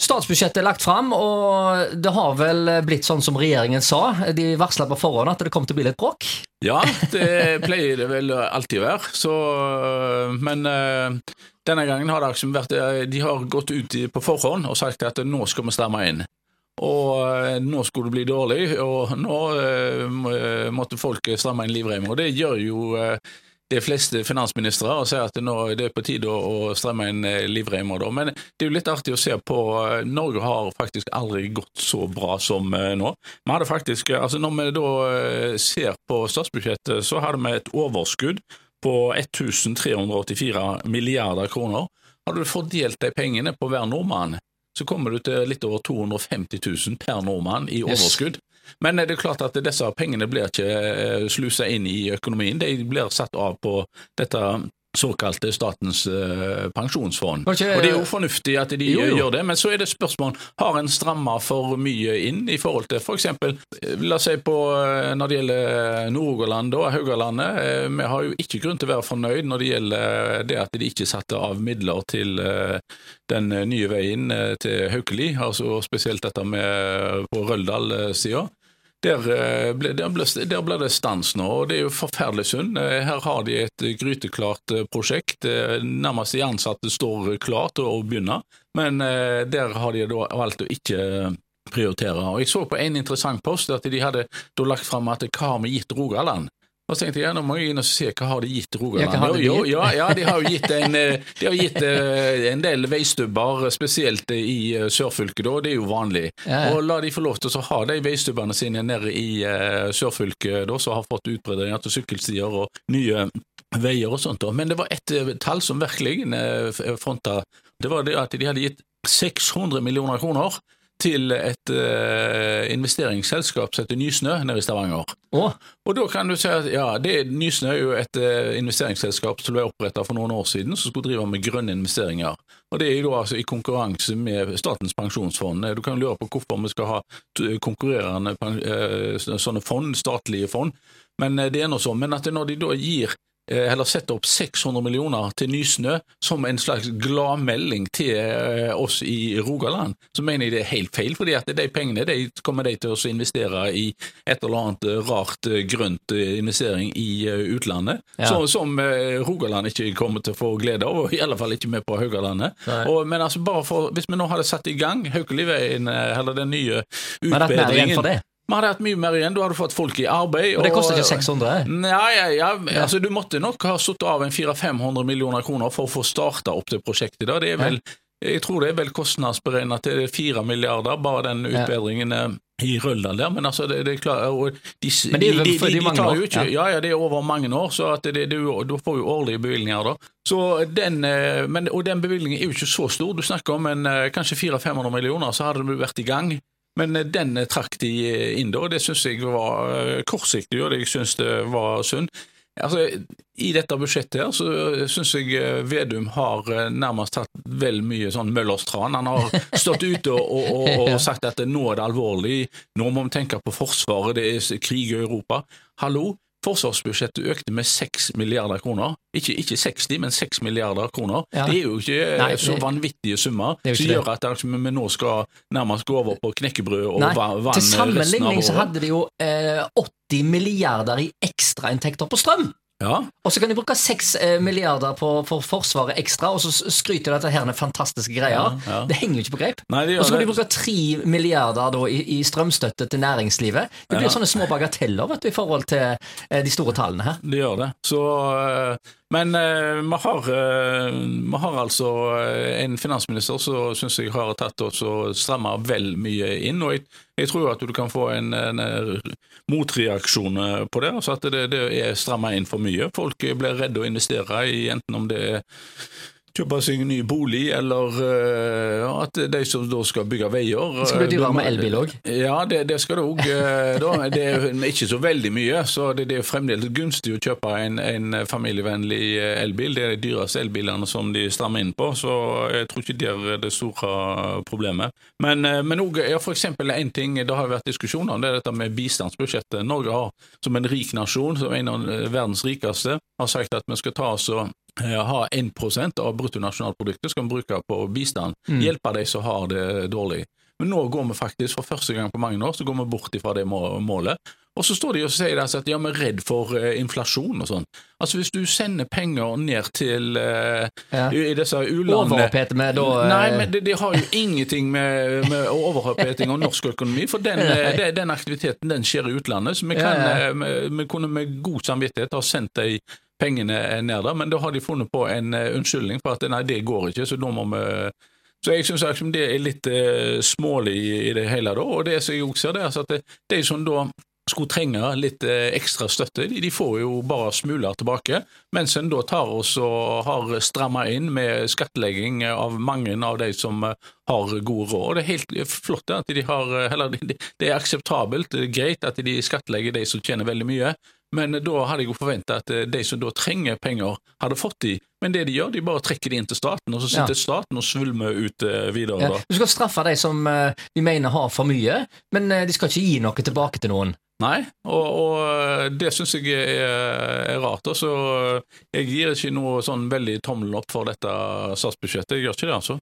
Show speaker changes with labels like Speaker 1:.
Speaker 1: Statsbudsjettet er lagt fram, og det har vel blitt sånn som regjeringen sa. De varsla på forhånd at det kom til å bli litt bråk.
Speaker 2: Ja, det pleier det vel alltid å være. Så, men eh, denne gangen har det liksom vært eh, De har gått ut på forhånd og sagt at nå skal vi stramme inn. Og eh, nå skulle det bli dårlig, og nå måtte folk stramme inn livreimen. Og det gjør jo de fleste finansministre og sier at nå er det på tide å, stramme inn eh, livreimer. Men det er jo litt artig å se på. eh, Norge har faktisk aldri gått så bra som eh, nå. Vi hadde faktisk, altså Når vi da ser på statsbudsjettet, så hadde vi et overskudd på 1384 milliarder kroner. Hadde du fordelt de pengene på hver nordmann, så kommer du til litt over 250 000 per nordmann i
Speaker 1: Yes.
Speaker 2: overskudd. Men det er klart at disse pengene blir ikke eh, slusa inn i økonomien, de blir satt av på dette såkalte Statens uh, pensjonsfond.
Speaker 1: Okay,
Speaker 2: Og det er jo fornuftig at de
Speaker 1: Jo, jo.
Speaker 2: gjør det, men så er det spørsmål har en stramma for mye inn i forhold til f.eks. La oss si på eh, når det gjelder Nord-Rogaland og Haugalandet. eh, Vi har jo ikke grunn til å være fornøyd når det gjelder det at de ikke satte av midler til eh, den nye veien eh, til Haukeli, altså spesielt dette med på Røldal-sida. Der eh, ble, der, ble, der ble det stans nå, og det er jo forferdelig synd. Eh, Her har de et gryteklart eh, prosjekt. Nærmest de ansatte står klar til å begynne, men der har de valgt å ikke prioritere. Og Jeg så på en interessant post at de hadde lagt fram at hva har vi gitt Rogaland? Og så tenkte jeg, nå må jeg inn og se hva har de gitt Rogaland.
Speaker 1: Ja, de
Speaker 2: Jo, ja, ja, de har jo gitt en, eh, de har gitt eh, en del veistubber, spesielt i eh, sørfylket, da. Det er jo vanlig.
Speaker 1: Ja, ja.
Speaker 2: Og la de få lov til å ha de veistubbene sine nede i uh, sørfylket, da, som har fått utbredninger til sykkelstier og nye veier og sånt. Da. Men det var ett eh, tall som virkelig eh, fronta. Det var det at de hadde gitt 600 millioner kroner til et uh, investeringsselskap som heter Nysnø nede i Stavanger.
Speaker 1: Oh.
Speaker 2: Og da kan du si at ja, det, Nysnø er jo et uh, investeringsselskap som ble oppretta for noen år siden, som skulle drive med grønne investeringer. Og Det er jo da altså i konkurranse med Statens pensjonsfond. Eh, Du kan lure på hvorfor vi skal ha konkurrerende pen- eh, sånne fond, statlige fond, men eh, det er nå sånn. Men at når de da gir eh, eller setter opp 600 millioner til Nysnø som en slags gladmelding til eh, oss i Rogaland, så mener jeg det er helt feil. fordi at de pengene de kommer de til å investere i et eller annet eh, rart eh, grønt eh, investering i eh, utlandet,
Speaker 1: Ja.
Speaker 2: som, som eh, Rogaland ikke kommer til å få glede av, og i alle fall ikke med på Haugalandet. Og, men altså bare for, hvis vi nå hadde satt i gang Haukeliveien, eh, eller den nye
Speaker 1: Men det er for det.
Speaker 2: Vi hadde hatt mye mer igjen, Da hadde du fått folk i arbeid.
Speaker 1: Og det koster ikke 600?
Speaker 2: Nei, ja, ja, altså Du måtte nok ha satt av en 400-500 millioner kroner for å få starta opp det prosjektet. da. Det er vel, Jeg tror det er vel kostnadsberegna til 4 milliarder, bare den utbedringen eh, i Røldal der. Men altså, det, det er klart de,
Speaker 1: Men det er
Speaker 2: de, de,
Speaker 1: de
Speaker 2: tar jo ikke,
Speaker 1: ja.
Speaker 2: ja. det er over mange år, så at det, du får jo årlige bevilgninger da. Så den, eh, men, og den bevilgningen er jo ikke så stor. Du snakker om en, eh, kanskje 400-500 millioner, så hadde du vært i gang. Men eh, den eh, trakk de eh, inn da, og det syns jeg var kortsiktig, og det jeg syns det var synd. Altså, I dette budsjettet her så syns jeg Vedum har nærmest tatt vel mye sånn Møllers tran. Han har stått ute og, og, og, og sagt at nå er det alvorlig, nå må vi tenke på Forsvaret, det er krig i Europa. Hallo, forsvarsbudsjettet økte med 6 milliarder kroner. Ikke, ikke 60, men 6 milliarder kroner.
Speaker 1: Ja.
Speaker 2: Det er jo ikke eh,
Speaker 1: Nei,
Speaker 2: så vanvittige summer
Speaker 1: er
Speaker 2: som gjør at vi nå skal nærmest gå over på knekkebrød og
Speaker 1: Nei,
Speaker 2: vann
Speaker 1: til sammenligning så hadde de jo eh, 80 milliarder i ekstrainntekter på strøm.
Speaker 2: Ja,
Speaker 1: Og så kan de bruke 6 eh, milliarder på, for Forsvaret ekstra, og så skryter de at dette her er fantastiske greier.
Speaker 2: Ja, ja.
Speaker 1: Det henger jo ikke på greip. Og så kan
Speaker 2: det.
Speaker 1: de bruke 3 milliarder da, i, i strømstøtte til næringslivet. Det blir sånne små bagateller vet du, i forhold til eh, de store tallene her.
Speaker 2: det gjør det. Så, eh, men eh, vi har, eh, har altså eh, en finansminister som syns jeg har tatt oss og stramma vel mye inn. og jeg, jeg tror at du kan få en, en eh, motreaksjon eh, på det. altså at det, det er stramma inn for mye. Folk blir redde å investere i enten om det er kjøpe seg en ny bolig, eller uh, at de som da skal bygge veier
Speaker 1: Det skal bli
Speaker 2: eh,
Speaker 1: dyrere med elbil òg.
Speaker 2: Ja, det, det skal det òg. Det er ikke så veldig mye, så det, det er fremdeles gunstig å kjøpe en, en familievennlig eh, elbil. Det er de dyreste elbilene som de strammer inn på, så jeg tror ikke det er det store problemet. Men, uh, men også, ja, for eksempel en ting det har vært diskusjon om, det er dette med bistandsbudsjettet. Norge har, som en rik nasjon, som en av verdens rikeste, har sagt at vi skal ta oss og eh, ha 1% av bruttonasjonalproduktet skal vi bruke på bistand. Hjelpe de som har det dårlig. Men nå går vi faktisk, for første gang på mange år, så går vi bort fra det målet. Og så står de og sier altså at vi er redd for uh, inflasjon og sånn. Altså Hvis du sender penger ned til uh,
Speaker 1: Ja.
Speaker 2: i disse u-landene
Speaker 1: vi da eh,
Speaker 2: Nei, men det, de har jo ingenting med, med overoppheting og norsk økonomi, for den, de, den aktiviteten den skjer i utlandet. Så vi, kan,
Speaker 1: Ja, ja.
Speaker 2: eh, vi, vi kunne med god samvittighet ha sendt de pengene er ned der, men da har de funnet på en eh, unnskyldning for at nei, det går ikke, så da må vi så jeg syns det er litt eh, smålig i, det hele, da. Og det som jeg også ser, det er at de som da skulle trenge litt eh, ekstra støtte, de, får jo bare smuler tilbake. Mens en da tar oss og har stramma inn med skattlegging av mange av de som har god råd. Og det er helt flott at de har Eller det er akseptabelt, det er greit at de skattlegger de som tjener veldig mye. Men da hadde jeg jo forventa at eh, de som da trenger penger, hadde fått de. Men det de gjør, de bare trekker de inn til staten, og så sitter staten og svulmer ut eh, videre.
Speaker 1: ja. Du skal straffe de som eh, de mener har for mye, men de skal ikke gi noe tilbake til noen.
Speaker 2: Nei, og, og det syns jeg er, er rart. Så jeg gir ikke noe sånn veldig tommelen opp for dette statsbudsjettet. Jeg gjør ikke det, altså.